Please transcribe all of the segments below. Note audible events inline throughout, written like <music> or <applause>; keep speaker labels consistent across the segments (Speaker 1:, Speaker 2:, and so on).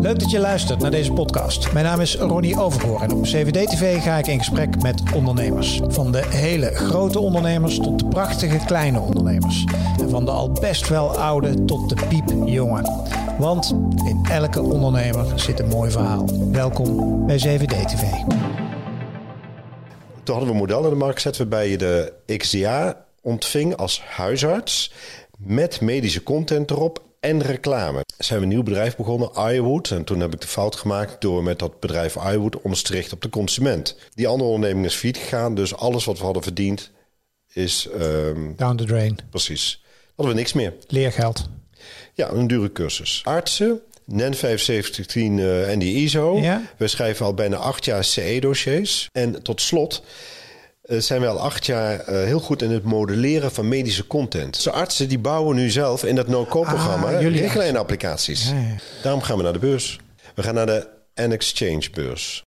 Speaker 1: Leuk dat je luistert naar deze podcast. Mijn naam is Ronnie Overgoor en op CVD-TV ga ik in gesprek met ondernemers. Van de hele grote ondernemers tot de prachtige kleine ondernemers. En van de al best wel oude tot de piepjonge. Want in elke ondernemer zit een mooi verhaal. Welkom bij CVD-TV.
Speaker 2: Toen hadden we een model in de markt gezet waarbij je de XDA ontving als huisarts met medische content erop en reclame. Zijn we een nieuw bedrijf begonnen, iWood. En toen heb ik de fout gemaakt door met dat bedrijf iWood ons te richten op de consument. Die andere onderneming is failliet gegaan, dus alles wat we hadden verdiend is... ehm,
Speaker 1: Down the drain.
Speaker 2: precies. Hadden we niks meer.
Speaker 1: Leergeld.
Speaker 2: Ja, een dure cursus. Artsen, NEN 7510 eh, en die ISO.
Speaker 1: Ja.
Speaker 2: We schrijven al bijna acht jaar CE-dossiers. En tot slot eh, zijn we al acht jaar eh, heel goed in het modelleren van medische content. Dus artsen die bouwen nu zelf in dat no-code-programma
Speaker 1: Ah, jullie
Speaker 2: richtlijnen applicaties.
Speaker 1: Ja, ja.
Speaker 2: Daarom gaan we naar de beurs. We gaan naar de N-Exchange beurs.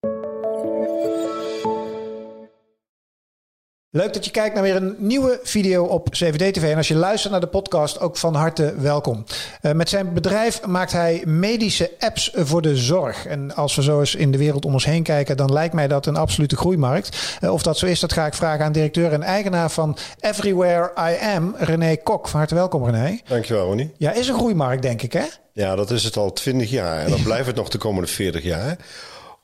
Speaker 1: Leuk dat je kijkt naar weer een nieuwe video op CVD-TV. En als je luistert naar de podcast, ook van harte welkom. Eh, met zijn bedrijf maakt hij medische apps voor de zorg. En als we zo eens in de wereld om ons heen kijken, dan lijkt mij dat een absolute groeimarkt. Eh, of dat zo is, dat ga ik vragen aan directeur en eigenaar van Everywhere I Am, René Kok. Van harte welkom, René.
Speaker 2: Dankjewel, Ronnie.
Speaker 1: Ja, is een groeimarkt, denk ik, hè?
Speaker 2: Ja, dat is het al 20 jaar. En dan <laughs> blijft het nog de komende 40 jaar.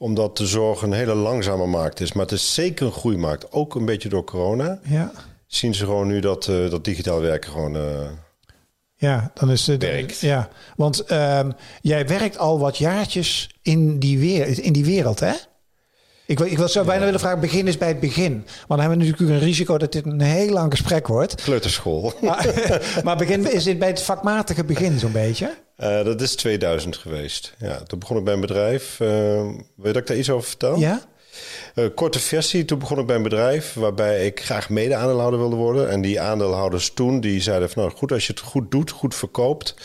Speaker 2: Omdat de zorg een hele langzame markt is. Maar het is zeker een groeimarkt. Ook een beetje door corona.
Speaker 1: Ja.
Speaker 2: Zien ze gewoon nu dat, eh, dat digitaal werken gewoon... eh,
Speaker 1: Ja, dan is het.
Speaker 2: Werkt.
Speaker 1: Ja, want ehm, jij werkt al wat jaartjes in die, weer, in die wereld, hè? Ik wil, ik wil zo bijna willen vragen, begin is bij het begin. Want dan hebben we natuurlijk een risico dat dit een heel lang gesprek wordt.
Speaker 2: kleuterschool.
Speaker 1: Maar, <laughs> maar begin, is dit bij het vakmatige begin zo'n beetje?
Speaker 2: Eh, dat is 2000 geweest. Ja, toen begon ik bij een bedrijf. eh, wil je dat ik daar iets over vertel?
Speaker 1: Ja?
Speaker 2: Eh, korte versie. Toen begon ik bij een bedrijf waarbij ik graag mede-aandeelhouder wilde worden. En die aandeelhouders toen, die zeiden van... nou goed, als je het goed doet, goed verkoopt...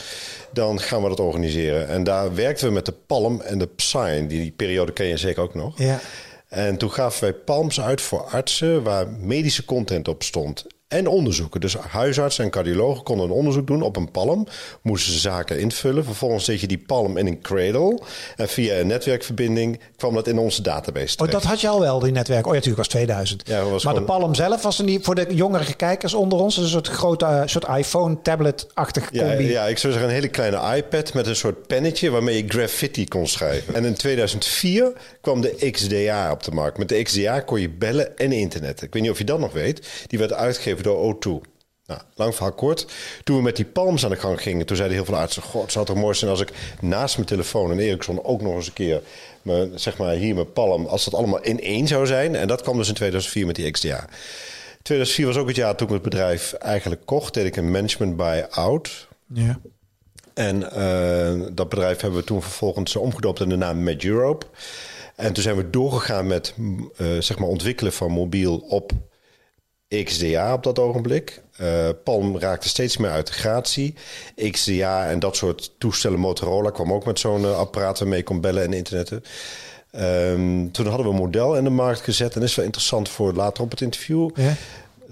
Speaker 2: dan gaan we dat organiseren. En daar werkten we met de Palm en de Psy. Die, die periode ken je zeker ook nog.
Speaker 1: Ja.
Speaker 2: En toen gaven wij palms uit voor artsen waar medische content op stond. En onderzoeken. Dus huisartsen en cardiologen konden een onderzoek doen op een palm. Moesten ze zaken invullen. Vervolgens zet je die palm in een cradle. En via een netwerkverbinding kwam dat in onze database
Speaker 1: Oh,
Speaker 2: terecht.
Speaker 1: dat had je al wel, die netwerk. Oh ja, natuurlijk was 2000.
Speaker 2: Ja, dat was
Speaker 1: maar de Palm zelf was er niet voor de jongere kijkers onder ons. Een soort grote eh, soort iPhone-tablet-achtig
Speaker 2: Ja,
Speaker 1: combi.
Speaker 2: ja, ik zou zeggen een hele kleine iPad met een soort pennetje waarmee je graffiti kon schrijven. En in 2004 kwam de XDA op de markt. Met de XDA kon je bellen en internet. Ik weet niet of je dat nog weet. Die werd uitgegeven door O2. Nou, lang verhaal kort. Toen we met die palms aan de gang gingen, toen zeiden heel veel artsen: God, het zou toch mooi zijn als ik naast mijn telefoon en Ericsson ook nog eens een keer, mijn, zeg maar hier mijn palm, als dat allemaal in één zou zijn. En dat kwam dus in 2004 met die XDA. 2004 was ook het jaar toen ik het bedrijf eigenlijk kocht. Deed ik een management buy-out.
Speaker 1: Ja.
Speaker 2: En eh, dat bedrijf hebben we toen vervolgens omgedoopt in de naam Med Europe. En toen zijn we doorgegaan met eh, zeg maar ontwikkelen van mobiel op XDA op dat ogenblik. Eh, Palm raakte steeds meer uit de gratie. XDA en dat soort toestellen, Motorola kwam ook met zo'n eh, apparaat waarmee je kon bellen en internetten. Ehm, toen hadden we een model in de markt gezet. En dat is wel interessant voor later op het interview.
Speaker 1: Ja.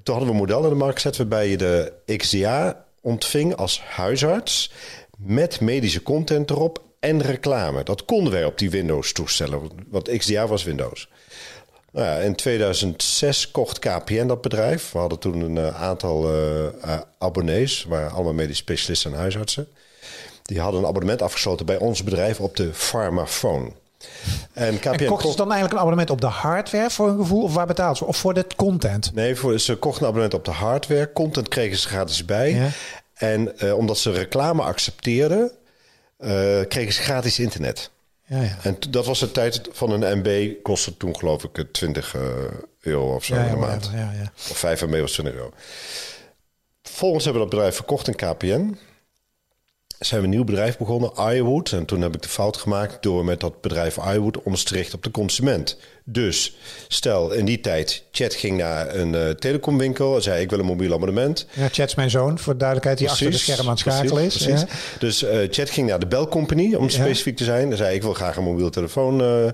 Speaker 2: Toen hadden we een model in de markt gezet waarbij je de XDA ontving als huisarts met medische content erop en reclame. Dat konden wij op die Windows-toestellen, want XDA was Windows. Nou ja, in 2006 kocht KPN dat bedrijf. We hadden toen een eh, aantal eh, eh, abonnees, waren allemaal medisch specialisten en huisartsen. Die hadden een abonnement afgesloten bij ons bedrijf op de Pharmaphone. En KPN
Speaker 1: En kochten ze dan eigenlijk een abonnement op de hardware voor een gevoel? Of waar betaalden ze? Of voor de content?
Speaker 2: Nee, voor, ze kochten een abonnement op de hardware. Content kregen ze gratis bij.
Speaker 1: Ja.
Speaker 2: En omdat ze reclame accepteerden, kregen ze gratis internet.
Speaker 1: Ja, ja.
Speaker 2: En dat was de tijd van een MB, kostte toen geloof ik eh, 20 eh, euro of zo
Speaker 1: Ja,
Speaker 2: in
Speaker 1: ja,
Speaker 2: de maand.
Speaker 1: whatever. ja, ja.
Speaker 2: Of 5 MB was 20 euro. Vervolgens hebben we dat bedrijf verkocht in KPN. Zijn we een nieuw bedrijf begonnen, iWood. En toen heb ik de fout gemaakt door met dat bedrijf iWood ons te richten op de consument. Dus stel in die tijd, Chat ging naar een eh, telecomwinkel en zei ik wil een mobiel abonnement.
Speaker 1: Ja, Chat is mijn zoon, voor de duidelijkheid, die achter de scherm aan het schakelen is.
Speaker 2: precies.
Speaker 1: Ja.
Speaker 2: Dus eh, Chat ging naar de belcompany, om specifiek te zijn. Dan zei ik wil graag een mobiel telefoon eh,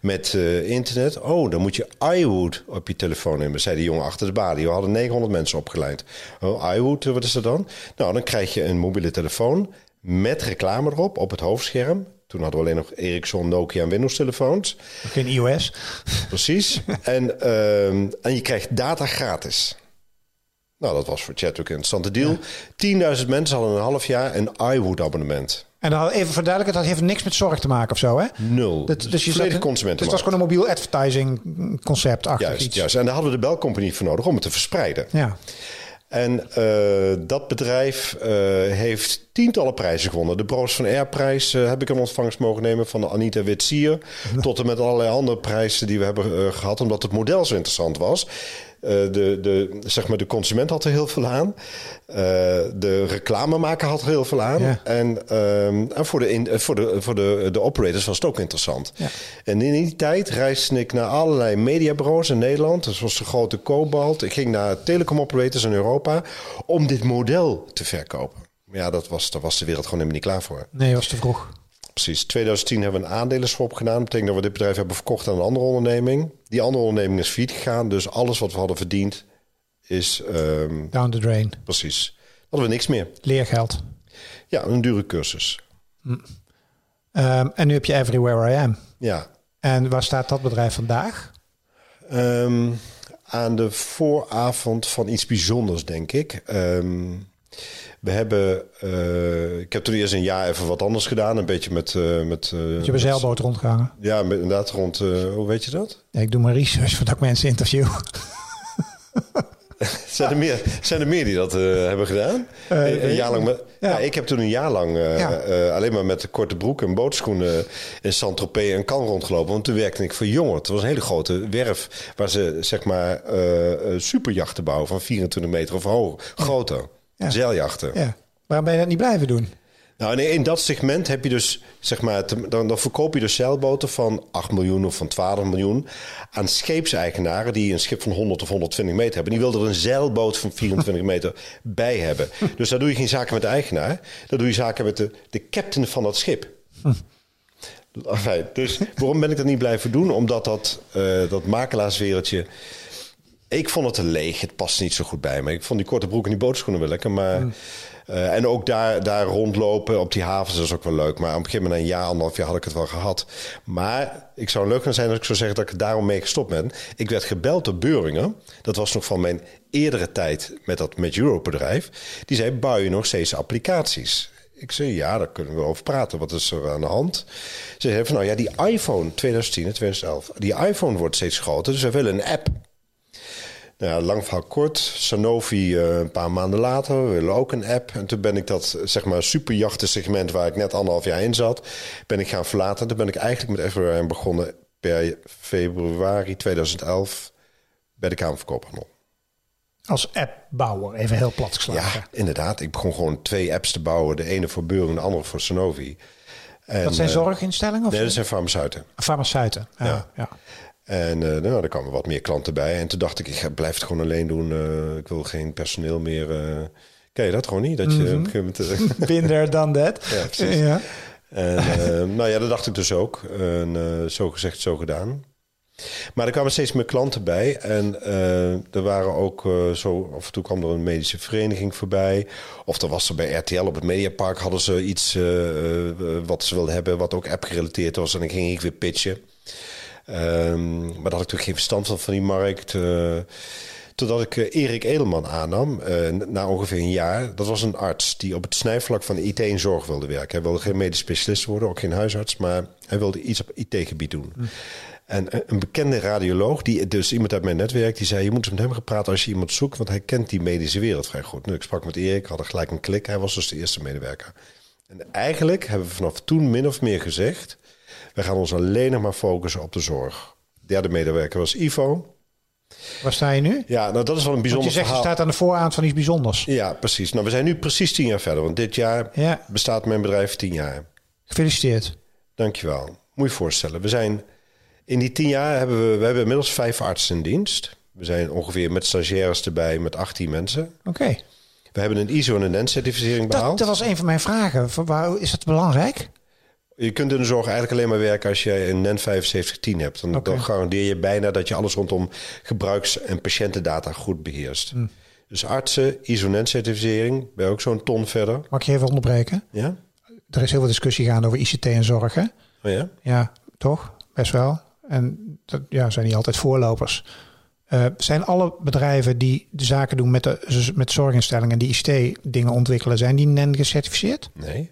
Speaker 2: met internet. Oh, dan moet je iWood op je telefoon nemen, zei die jongen achter de balie. We hadden 900 mensen opgeleid. Oh, iWood, wat is dat dan? Nou, dan krijg je een mobiele telefoon met reclame erop op het hoofdscherm. Toen hadden we alleen nog Ericsson, Nokia en Windows telefoons.
Speaker 1: Geen iOS.
Speaker 2: Precies. <laughs> en, ehm, en je krijgt data gratis. Nou, dat was voor Chat ook een interessante deal. 10.000 mensen hadden een half jaar een iWood abonnement.
Speaker 1: En dan even verduidelijken, dat heeft niks met zorg te maken of zo, hè?
Speaker 2: Nul.
Speaker 1: Dat, dus je
Speaker 2: Volledig consumenten.
Speaker 1: Dus dat is gewoon een mobiel advertising concept achter
Speaker 2: Juist,
Speaker 1: iets.
Speaker 2: juist. En daar hadden we de belcompagnie voor nodig om het te verspreiden.
Speaker 1: Ja.
Speaker 2: En eh, dat bedrijf eh, heeft tientallen prijzen gewonnen. De Broos van Air prijs eh, heb ik in ontvangst mogen nemen van Anita Witsier. tot en met allerlei andere prijzen die we hebben eh, gehad. Omdat het model zo interessant was. Eh, de, de, zeg maar, de consument had er heel veel aan. Eh, de reclamemaker had er heel veel aan.
Speaker 1: Ja.
Speaker 2: En, ehm, en voor, de, in, eh, voor, de, voor de, de operators was het ook interessant.
Speaker 1: Ja.
Speaker 2: En in die tijd reisde ik naar allerlei mediabureaus in Nederland. Dat was de grote Cobalt. Ik ging naar telecom operators in Europa om dit model te verkopen. Maar Ja, dat was, daar was de wereld gewoon helemaal niet klaar voor.
Speaker 1: Nee, was te vroeg.
Speaker 2: Precies. 2010 hebben we een aandelenswap gedaan. Dat betekent dat we dit bedrijf hebben verkocht aan een andere onderneming. Die andere onderneming is failliet gegaan. Dus alles wat we hadden verdiend is... ehm,
Speaker 1: Down the drain.
Speaker 2: precies. Hadden we niks meer.
Speaker 1: Leergeld.
Speaker 2: Ja, een dure cursus.
Speaker 1: Ehm, en nu heb je Everywhere I Am.
Speaker 2: Ja.
Speaker 1: En waar staat dat bedrijf vandaag?
Speaker 2: Ehm, aan de vooravond van iets bijzonders, denk ik. We hebben... eh, ik heb toen eerst een jaar even wat anders gedaan. Een beetje met... eh, met
Speaker 1: Je hebt een zeilboot rondgehangen.
Speaker 2: Ja, met, inderdaad rond... hoe weet je dat?
Speaker 1: Ja, ik doe mijn research voordat ik mensen interview. <laughs>
Speaker 2: Zijn er meer, zijn er meer die dat hebben gedaan? Een, jaar lang met,
Speaker 1: ja.
Speaker 2: ja. ik heb toen een jaar lang
Speaker 1: Ja.
Speaker 2: alleen maar met de korte broek en bootschoenen in Saint-Tropez en Cannes rondgelopen. Want toen werkte ik voor Jongen. Het was een hele grote werf waar ze zeg maar superjachten bouwen van 24 meter of hoog, groter.
Speaker 1: Ja.
Speaker 2: Zeiljachten.
Speaker 1: Ja. Waarom ben je dat niet blijven doen?
Speaker 2: Nou, nee, in dat segment heb je dus, zeg maar, te- dan, dan verkoop je dus zeilboten van 8 miljoen of van 12 miljoen aan scheepseigenaren die een schip van 100 of 120 meter hebben. Die wilden er een zeilboot van 24 meter <laughs> bij hebben. Dus daar doe je geen zaken met de eigenaar, daar doe je zaken met de, de captain van dat schip. <laughs> Enfin, dus waarom ben ik dat niet blijven doen? Omdat dat, eh, dat makelaarswereldje. Ik vond het te leeg. Het past niet zo goed bij me. Ik vond die korte broek en die bootschoenen wel lekker. Maar, eh, en ook daar, daar rondlopen op die havens is ook wel leuk. Maar op een gegeven moment, een jaar, anderhalf jaar, had ik het wel gehad. Maar ik zou leuk gaan zijn als ik zou zeggen dat ik daarom mee gestopt ben. Ik werd gebeld door Beuringen. Dat was nog van mijn eerdere tijd met dat met Europe bedrijf. Die zei, bouw je nog steeds applicaties? Ik zei, ja, daar kunnen we over praten. Wat is er aan de hand? Ze zei van, nou ja, die iPhone 2010 en 2011... die iPhone wordt steeds groter, dus we willen een app. Nou ja, lang verhaal kort. Sanofi eh, een paar maanden later, we willen ook een app. En toen ben ik dat, zeg maar, superjachtensegment... waar ik net anderhalf jaar in zat, ben ik gaan verlaten. Toen ben ik eigenlijk met Everywhere begonnen per februari 2011... bij de Kamer van Koophandel.
Speaker 1: Als appbouwer, even heel plat geslagen.
Speaker 2: Ja, inderdaad. Ik begon gewoon twee apps te bouwen. De ene voor Beuring, de andere voor Sanofi. En,
Speaker 1: dat zijn
Speaker 2: eh,
Speaker 1: zorginstellingen of
Speaker 2: Nee, dat zijn farmaceuten.
Speaker 1: farmaceuten? Ja.
Speaker 2: Ja.
Speaker 1: ja.
Speaker 2: En eh, nou, er kwamen wat meer klanten bij. En toen dacht ik, ik blijf het gewoon alleen doen. Eh, ik wil geen personeel meer. eh Ken je dat gewoon niet? Dat je op een gegeven moment,
Speaker 1: Been there, done that.
Speaker 2: Ja, precies.
Speaker 1: Ja.
Speaker 2: En nou ja, dat dacht ik dus ook. En zo gezegd, zo gedaan. Maar er kwamen steeds meer klanten bij. En er waren ook zo... Af en toe kwam er een medische vereniging voorbij. Of er was er bij RTL op het Mediapark... hadden ze iets wat ze wilden hebben... wat ook app-gerelateerd was. En dan ging ik weer pitchen. Ehm, maar daar had ik natuurlijk geen verstand van, van die markt. eh, totdat ik eh, Erik Edelman aannam, eh, na ongeveer een jaar. Dat was een arts die op het snijvlak van IT en zorg wilde werken. Hij wilde geen medisch specialist worden, ook geen huisarts, maar hij wilde iets op IT-gebied doen. En eh, een bekende radioloog, die, dus iemand uit mijn netwerk, die zei: Je moet eens met hem gaan praten als je iemand zoekt, want hij kent die medische wereld vrij goed. Nu, ik sprak met Erik, had er gelijk een klik. Hij was dus de eerste medewerker. En eigenlijk hebben we vanaf toen min of meer gezegd: We gaan ons alleen nog maar focussen op de zorg. Derde medewerker was Ivo.
Speaker 1: Waar sta je nu?
Speaker 2: Ja, nou dat is wel een
Speaker 1: Want
Speaker 2: bijzonder
Speaker 1: je zegt, je staat aan de vooravond van iets bijzonders.
Speaker 2: Ja, precies. Nou, we zijn nu precies tien jaar verder. Want dit jaar
Speaker 1: Ja.
Speaker 2: bestaat mijn bedrijf tien jaar.
Speaker 1: Gefeliciteerd.
Speaker 2: Dankjewel. Moet je voorstellen. We zijn in die tien jaar hebben we, we hebben inmiddels vijf artsen in dienst. We zijn ongeveer met stagiaires erbij met 18 mensen.
Speaker 1: Oké.
Speaker 2: We hebben een ISO en een NEN-certificering
Speaker 1: Dat,
Speaker 2: behaald.
Speaker 1: dat was een van mijn vragen. Waar, is dat belangrijk?
Speaker 2: Je kunt in de zorg eigenlijk alleen maar werken als je een NEN 7510 hebt. Dan, dan garandeer je bijna dat je alles rondom gebruiks- en patiëntendata goed beheerst.
Speaker 1: Hm.
Speaker 2: Dus artsen, ISO NEN-certificering, ben je ook zo'n ton verder.
Speaker 1: Mag ik je even onderbreken?
Speaker 2: Ja?
Speaker 1: er is heel veel discussie gaande over ICT en zorg. Hè?
Speaker 2: Oh ja?
Speaker 1: Ja, toch? Best wel. En dat ja, zijn niet altijd voorlopers. Uh, zijn alle bedrijven die de zaken doen met, de, met zorginstellingen, die ICT-dingen ontwikkelen, zijn die NEN gecertificeerd?
Speaker 2: Nee.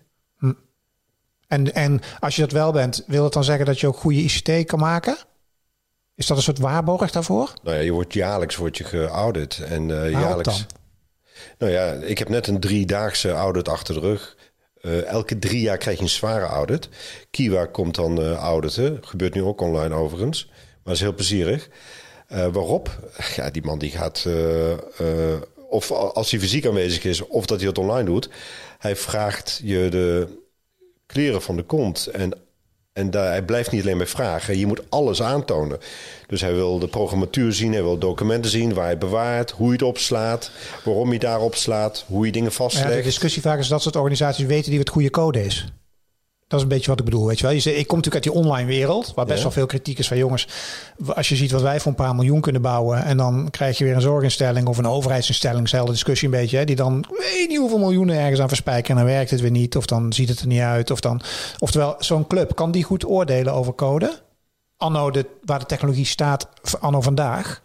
Speaker 1: En, en als je dat wel bent, wil het dan zeggen dat je ook goede ICT kan maken? Is dat een soort waarborg daarvoor?
Speaker 2: Nou ja, je wordt jaarlijks wordt je geaudit. En uh, jaarlijks. Dan? Nou ja, ik heb net een driedaagse audit achter de rug. Uh, elke drie jaar krijg je een zware audit. Kiwa komt dan uh, auditen. Gebeurt nu ook online overigens. Maar is heel plezierig. Uh, waarop? Ja, die man die gaat... of als hij fysiek aanwezig is, of dat hij het online doet. Hij vraagt je de kleren van de kont en en daar, hij blijft niet alleen bij vragen. Je moet alles aantonen. Dus hij wil de programmatuur zien, hij wil documenten zien, waar hij bewaart, hoe je het opslaat, waarom je daarop slaat, hoe je dingen vastlegt. Ja,
Speaker 1: de discussie vaak is dat soort organisaties weten die wat goede code is. Dat is een beetje wat ik bedoel, weet je wel. Je zegt, ik kom natuurlijk uit die online wereld, waar best wel veel kritiek is van jongens. Als je ziet wat wij voor een paar miljoen kunnen bouwen en dan krijg je weer een zorginstelling of een overheidsinstelling, dezelfde discussie een beetje, hè, die dan weet niet hoeveel miljoenen ergens aan verspijken en dan werkt het weer niet of dan ziet het er niet uit. Of dan, oftewel, zo'n club, kan die goed oordelen over code? Anno, de, waar de technologie staat, anno vandaag.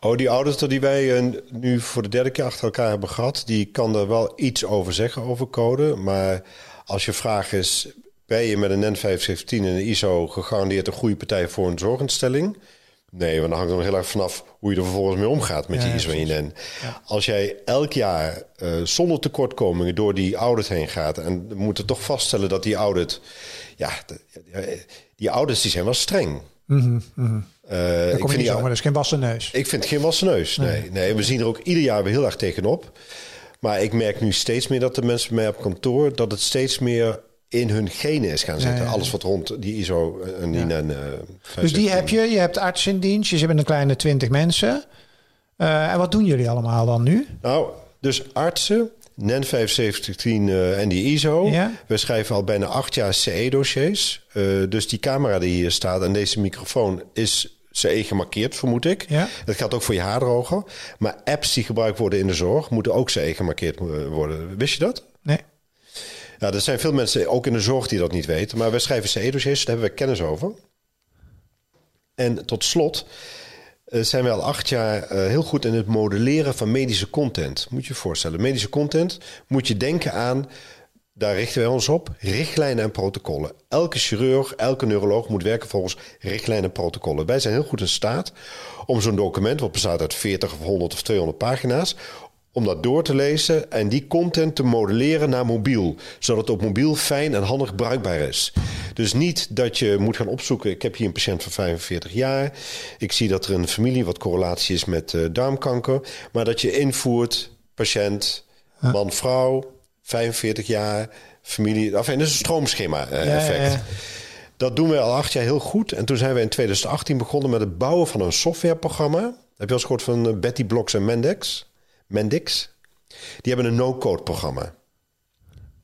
Speaker 2: Oh, die auditor die wij uh, nu voor de derde keer achter elkaar hebben gehad, die kan er wel iets over zeggen over code, maar als je vraag is, ben je met een NEN 517 en een ISO gegarandeerd een goede partij voor een zorginstelling? Nee, want dan hangt er nog heel erg vanaf hoe je er vervolgens mee omgaat met die ISO en. Als jij elk jaar uh, zonder tekortkomingen door die audit heen gaat... en we moeten toch vaststellen dat die audit... Ja, die audits die zijn wel streng.
Speaker 1: Mm -hmm, uh, ik vind niet zomaar, dus geen wassen neus.
Speaker 2: Ik vind geen wassen neus, nee. nee. nee. We zien er ook ieder jaar weer heel erg tegenop. Maar ik merk nu steeds meer dat de mensen bij mij op kantoor... dat het steeds meer in hun genen is gaan zitten. Alles wat rond die ISO en die NEN... Uh,
Speaker 1: dus die heb je. Je hebt arts in dienst. Je bent een kleine twintig mensen. Uh, en wat doen jullie allemaal dan nu?
Speaker 2: Nou, dus artsen... NEN 7510 uh, en die ISO. Ja? We schrijven al bijna acht jaar CE-dossiers. Uh, dus die camera die hier staat en deze microfoon is CE gemarkeerd, vermoed ik. Ja. Dat geldt ook voor je haardroger. Maar apps die gebruikt worden in de zorg moeten ook CE gemarkeerd worden. Wist je dat?
Speaker 1: Nee.
Speaker 2: Ja, er zijn veel mensen, ook in de zorg, die dat niet weten. Maar wij schrijven CE-dossiers, daar hebben we kennis over. En tot slot uh, zijn we al acht jaar uh, heel goed in het modelleren van medische content. Moet je je voorstellen. Medische content moet je denken aan daar richten wij ons op. Richtlijnen en protocollen. Elke chirurg, elke neuroloog moet werken volgens richtlijnen en protocollen. Wij zijn heel goed in staat om zo'n document, wat bestaat uit 40 of 100 of 200 pagina's, om dat door te lezen en die content te modelleren naar mobiel. Zodat het op mobiel fijn en handig bruikbaar is. Dus niet dat je moet gaan opzoeken. Ik heb hier een patiënt van 45 jaar. Ik zie dat er een familie wat correlatie is met uh, darmkanker. Maar dat je invoert, patiënt, man, vrouw 45 jaar, familie. Enfin, dat is een stroomschema-effect. Eh, dat doen we al acht jaar heel goed. En toen zijn we in 2018 begonnen met het bouwen van een softwareprogramma. Heb je al eens gehoord van eh, Betty Blocks en Mendix? Mendix? Die hebben een no-code programma.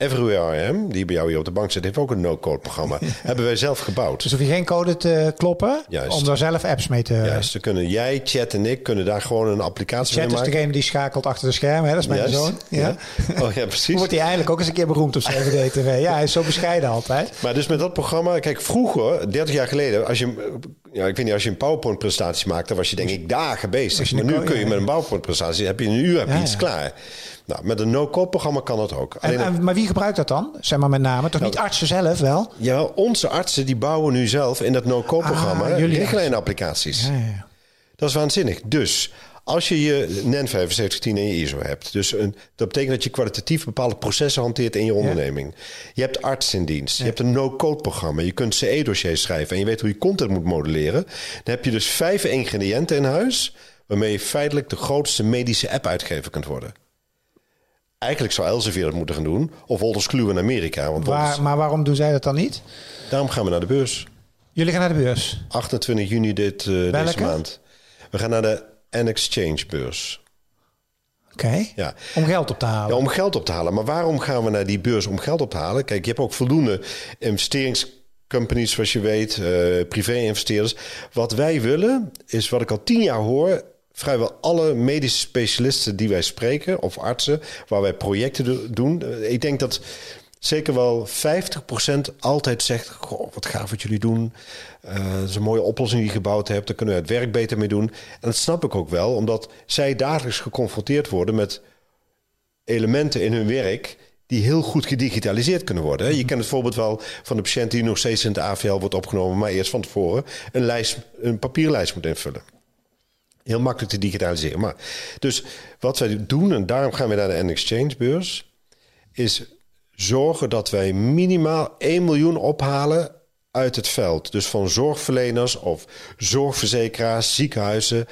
Speaker 2: Everywhere I Am, die bij jou hier op de bank zit, heeft ook een no-code programma. <laughs> Hebben wij zelf gebouwd.
Speaker 1: Dus hoef je geen code te kloppen Juist. om daar zelf apps mee te...
Speaker 2: Juist, dan kunnen jij, Chat en ik kunnen daar gewoon een applicatie
Speaker 1: Chat
Speaker 2: mee
Speaker 1: maken. is degene die schakelt achter de schermen, hè? dat is mijn zoon. Ja.
Speaker 2: ja. Oh ja, precies.
Speaker 1: Wordt hij eigenlijk ook eens een keer beroemd op <laughs> CVD-TV. Ja, hij is zo bescheiden altijd.
Speaker 2: Maar dus met dat programma, kijk, vroeger, 30 jaar geleden, als je, ja, ik weet niet, als je een PowerPoint-presentatie maakte, was je denk ik dagen bezig. Maar nu kun je met een PowerPoint-presentatie, heb je een uur heb je iets klaar. Nou, met een no-code-programma kan het ook.
Speaker 1: En, maar wie gebruikt dat dan? Zeg maar met name. Toch niet nou, artsen zelf wel?
Speaker 2: Ja, onze artsen die bouwen nu zelf in dat no-code-programma ah, richtlijnapplicaties. Ja, ja. Dat is waanzinnig. Dus als je je NEN 7510 en je ISO hebt, dus een, dat betekent dat je kwalitatief bepaalde processen hanteert in je onderneming. Je hebt arts in dienst, je hebt een no-code-programma, je kunt CE-dossiers schrijven en je weet hoe je content moet modelleren. Dan heb je dus vijf ingrediënten in huis waarmee je feitelijk de grootste medische app-uitgever kunt worden. Eigenlijk zou Elsevier dat moeten gaan doen. Of Wolters Kluwe in Amerika. Want
Speaker 1: Waar, maar waarom doen zij dat dan niet?
Speaker 2: Daarom gaan we naar de beurs.
Speaker 1: Jullie gaan naar de beurs?
Speaker 2: 28 juni dit, uh, deze maand. We gaan naar de N-Exchange beurs.
Speaker 1: Oké. Ja. Om geld op te halen.
Speaker 2: Ja, om geld op te halen. Maar waarom gaan we naar die beurs om geld op te halen? Kijk, je hebt ook voldoende investeringscompanies, zoals je weet, uh, privé-investeerders. Wat wij willen, is wat ik al tien jaar hoor vrijwel alle medische specialisten die wij spreken, of artsen, waar wij projecten doen. Ik denk dat zeker wel 50% altijd zegt: Goh, wat gaaf wat jullie doen. Uh, dat is een mooie oplossing die je gebouwd hebt. Daar kunnen we het werk beter mee doen. En dat snap ik ook wel, omdat zij dagelijks geconfronteerd worden met elementen in hun werk die heel goed gedigitaliseerd kunnen worden. Je kent het voorbeeld wel van de patiënt die nog steeds in de AVL wordt opgenomen, maar eerst van tevoren een, lijst, een papierlijst moet invullen. Heel makkelijk te digitaliseren. Maar, dus wat wij doen, en daarom gaan we naar de N-Exchange beurs, is zorgen dat wij minimaal 1 miljoen ophalen uit het veld. Dus van zorgverleners of zorgverzekeraars, ziekenhuizen,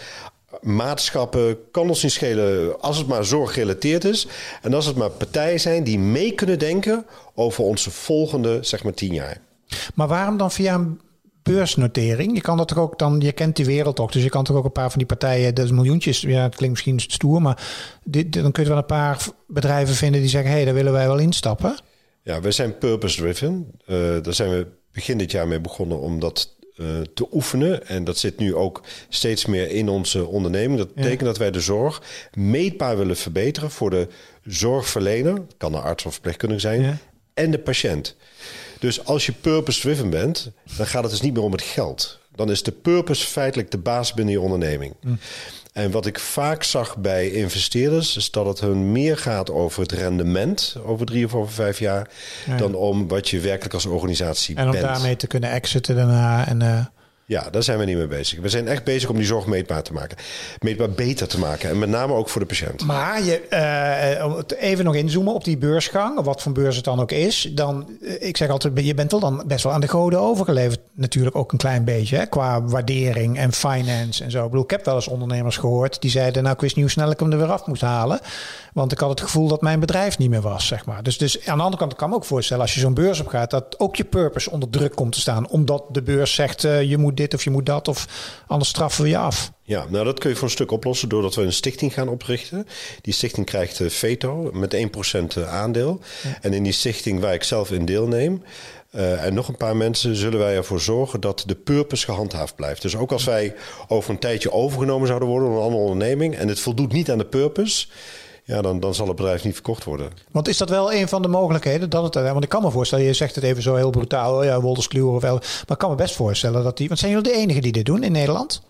Speaker 2: maatschappen, kan ons niet schelen als het maar zorggerelateerd is. En als het maar partijen zijn die mee kunnen denken over onze volgende, zeg maar, tien jaar.
Speaker 1: Maar waarom dan via een beursnotering? Je kan dat toch ook dan, je kent die wereld toch, dus je kan toch ook een paar van die partijen, dat is miljoentjes, ja, het klinkt misschien stoer, maar dit, dan kun je wel een paar bedrijven vinden die zeggen, hé, hey, daar willen wij wel instappen.
Speaker 2: Ja, wij zijn purpose-driven. Uh, daar zijn we begin dit jaar mee begonnen om dat uh, te oefenen. En dat zit nu ook steeds meer in onze onderneming. Dat betekent dat wij de zorg meetbaar willen verbeteren voor de zorgverlener, kan een arts of verpleegkundige zijn, en de patiënt. Dus als je purpose-driven bent, dan gaat het dus niet meer om het geld. Dan is de purpose feitelijk de baas binnen je onderneming. Hm. En wat ik vaak zag bij investeerders, is dat het hun meer gaat over het rendement over drie of over vijf jaar, dan om wat je werkelijk als organisatie
Speaker 1: bent. En om daarmee te kunnen exiten daarna. En, uh...
Speaker 2: Ja, daar zijn we niet mee bezig. We zijn echt bezig om die zorg meetbaar te maken. Meetbaar beter te maken. En met name ook voor de patiënt.
Speaker 1: Maar je, uh, even nog inzoomen op die beursgang, wat voor beurs het dan ook is. Dan, uh, ik zeg altijd, je bent wel dan best wel aan de goden overgeleverd. Natuurlijk ook een klein beetje, hè, qua waardering en finance en zo. Ik bedoel, ik heb wel eens ondernemers gehoord die zeiden, nou ik wist niet hoe snel ik hem er weer af moest halen. Want ik had het gevoel dat mijn bedrijf niet meer was, zeg maar. Dus, dus aan de andere kant kan ik me ook voorstellen, als je zo'n beurs op gaat, dat ook je purpose onder druk komt te staan. Omdat de beurs zegt, uh, je moet dit of je moet dat, of anders straffen we je af.
Speaker 2: Ja, nou dat kun je voor een stuk oplossen doordat we een stichting gaan oprichten. Die stichting krijgt veto met 1% aandeel. En in die stichting waar ik zelf in deelneem, uh, en nog een paar mensen zullen wij ervoor zorgen dat de purpose gehandhaafd blijft. Dus ook als wij over een tijdje overgenomen zouden worden door een andere onderneming en het voldoet niet aan de purpose, ja, dan, dan zal het bedrijf niet verkocht worden.
Speaker 1: Want is dat wel een van de mogelijkheden? Dat het, want ik kan me voorstellen, je zegt het even zo heel brutaal, ja, Wolterskluwer of wel. Maar ik kan me best voorstellen dat die. Want zijn jullie de enigen die dit doen in Nederland?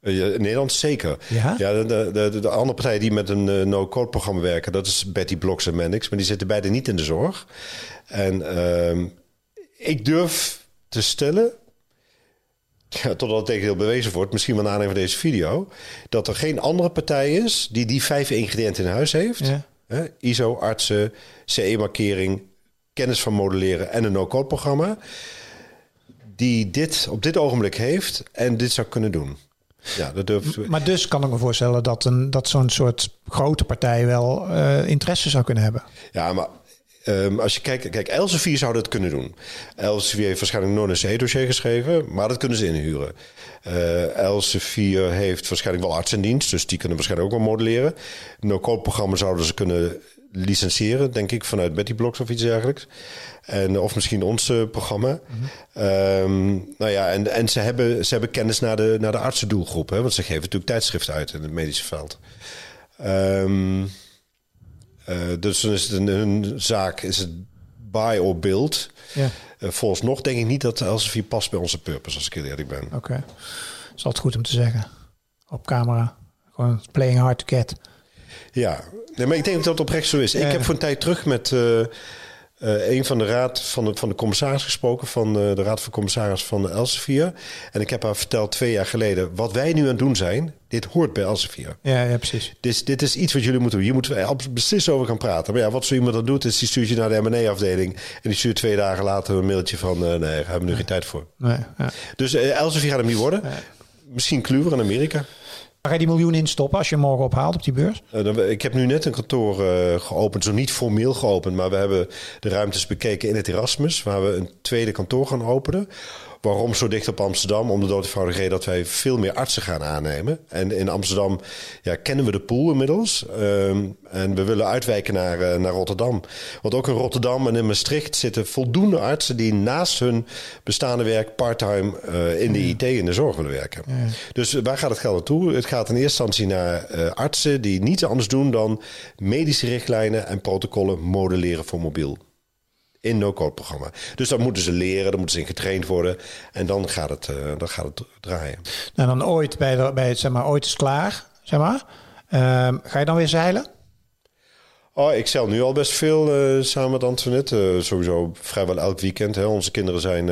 Speaker 2: Uh, in Nederland zeker. Ja, ja de, de, de, andere partijen die met een uh, no-code programma werken, dat is Betty Blocks en Mendix, maar die zitten beide niet in de zorg. En uh, ik durf te stellen ja, totdat het tegendeel bewezen wordt, misschien wel aanleiding van deze video, dat er geen andere partij is die die vijf ingrediënten in huis heeft. Hè? ISO, artsen, CE-markering, kennis van modelleren en een no-code programma. Die dit op dit ogenblik heeft en dit zou kunnen doen. Ja, dat durf...
Speaker 1: Maar dus kan ik me voorstellen dat, een, dat zo'n soort grote partij wel uh, interesse zou kunnen hebben.
Speaker 2: Ja, maar Um, als je kijkt, kijk, Elsevier zou dat kunnen doen. Elsevier heeft waarschijnlijk nooit een C-dossier geschreven, maar dat kunnen ze inhuren. Uh, Elsevier heeft waarschijnlijk wel artsendienst, dus die kunnen waarschijnlijk ook wel modelleren. No-code programma zouden ze kunnen licentiëren, denk ik, vanuit Betty Blocks of iets dergelijks. En, of misschien ons uh, programma. Mm -hmm. nou ja, en, en ze, hebben, ze hebben kennis naar de, naar de hè, want ze geven natuurlijk tijdschriften uit in het medische veld. Uh, dus dan is het een, een, zaak, is het buy or build. Ja. Uh, volgens nog denk ik niet dat Elsevier past bij onze purpose, als ik eerlijk ben.
Speaker 1: Oké, okay. is altijd goed om te zeggen. Op camera, gewoon playing hard to get.
Speaker 2: Ja, nee, maar ik denk dat het oprecht zo is. Ik heb voor een tijd terug met... Uh, uh, een van de raad van de, van de commissaris gesproken, van de, de raad van commissaris van Elsevier. En ik heb haar verteld twee jaar geleden, wat wij nu aan het doen zijn, dit hoort bij Elsevier.
Speaker 1: Ja, ja, precies.
Speaker 2: Dit, dit is iets wat jullie moeten doen. Je moet er beslist over gaan praten. Maar ja, wat zo iemand dan doet, is die stuurt je naar de M&A-afdeling en die stuurt twee dagen later een mailtje van, uh, nee, daar hebben we nu geen tijd voor. Nee, ja. Dus uh, Elsevier gaat hem niet worden. Misschien Kluwer in Amerika.
Speaker 1: Waar ga je die miljoen in stoppen als je morgen ophaalt op die beurs?
Speaker 2: Uh, ik heb nu net een kantoor uh, geopend, zo niet formeel geopend, maar we hebben de ruimtes bekeken in het Erasmus, waar we een tweede kantoor gaan openen. Waarom zo dicht op Amsterdam? Om de doodvoudige reden dat wij veel meer artsen gaan aannemen. En in Amsterdam ja, kennen we de pool inmiddels. Um, en we willen uitwijken naar, uh, naar Rotterdam. Want ook in Rotterdam en in Maastricht zitten voldoende artsen die naast hun bestaande werk parttime uh, in de IT in de zorg willen werken. Ja. Dus waar gaat het geld naartoe? Het gaat in eerste instantie naar uh, artsen die niets anders doen dan medische richtlijnen en protocollen modelleren voor mobiel. In no-code programma. Dus dan moeten ze leren, dan moeten ze in getraind worden. En dan gaat het, uh, dan gaat het draaien.
Speaker 1: Nou, dan ooit bij, de, bij het, zeg maar, ooit is klaar, zeg maar. Uh, ga je dan weer zeilen?
Speaker 2: Oh, ik zeil nu al best veel uh, samen met Antoinette. Uh, sowieso vrijwel elk weekend. Hè. Onze kinderen zijn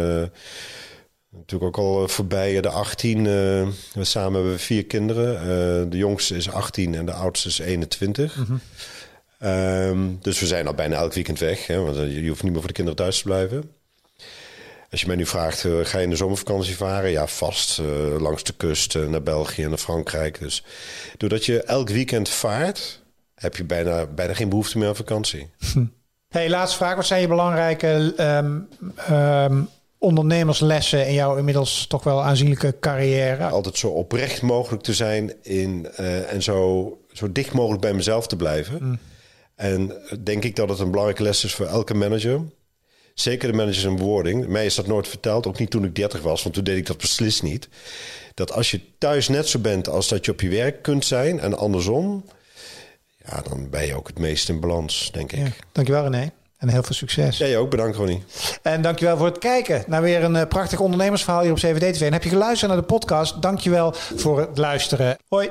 Speaker 2: natuurlijk ook al voorbij de 18. we samen hebben we vier kinderen. de jongste is 18 en de oudste is 21. Mm Um, dus we zijn al bijna elk weekend weg. Hè, want je hoeft niet meer voor de kinderen thuis te blijven. Als je mij nu vraagt, uh, ga je in de zomervakantie varen? Ja, vast. Uh, langs de kust uh, naar België en naar Frankrijk. Dus doordat je elk weekend vaart, heb je bijna, bijna geen behoefte meer aan vakantie. <laughs>
Speaker 1: Hey, laatste vraag. Wat zijn je belangrijke um, um, ondernemerslessen in jouw inmiddels toch wel aanzienlijke carrière?
Speaker 2: Altijd zo oprecht mogelijk te zijn in, en zo, zo dicht mogelijk bij mezelf te blijven. Mm. En denk ik dat het een belangrijke les is voor elke manager. Zeker de managers in bewoording. Mij is dat nooit verteld, ook niet toen ik 30 was, want toen deed ik dat beslist niet. Dat als je thuis net zo bent als dat je op je werk kunt zijn en andersom, ja, dan ben je ook het meest in balans, denk ik. Ja,
Speaker 1: dankjewel René. En heel veel succes.
Speaker 2: Jij ook, bedankt Ronnie.
Speaker 1: En dankjewel voor het kijken naar weer een uh, prachtig ondernemersverhaal hier op CVD TV. En heb je geluisterd naar de podcast? Dankjewel voor het luisteren. Hoi.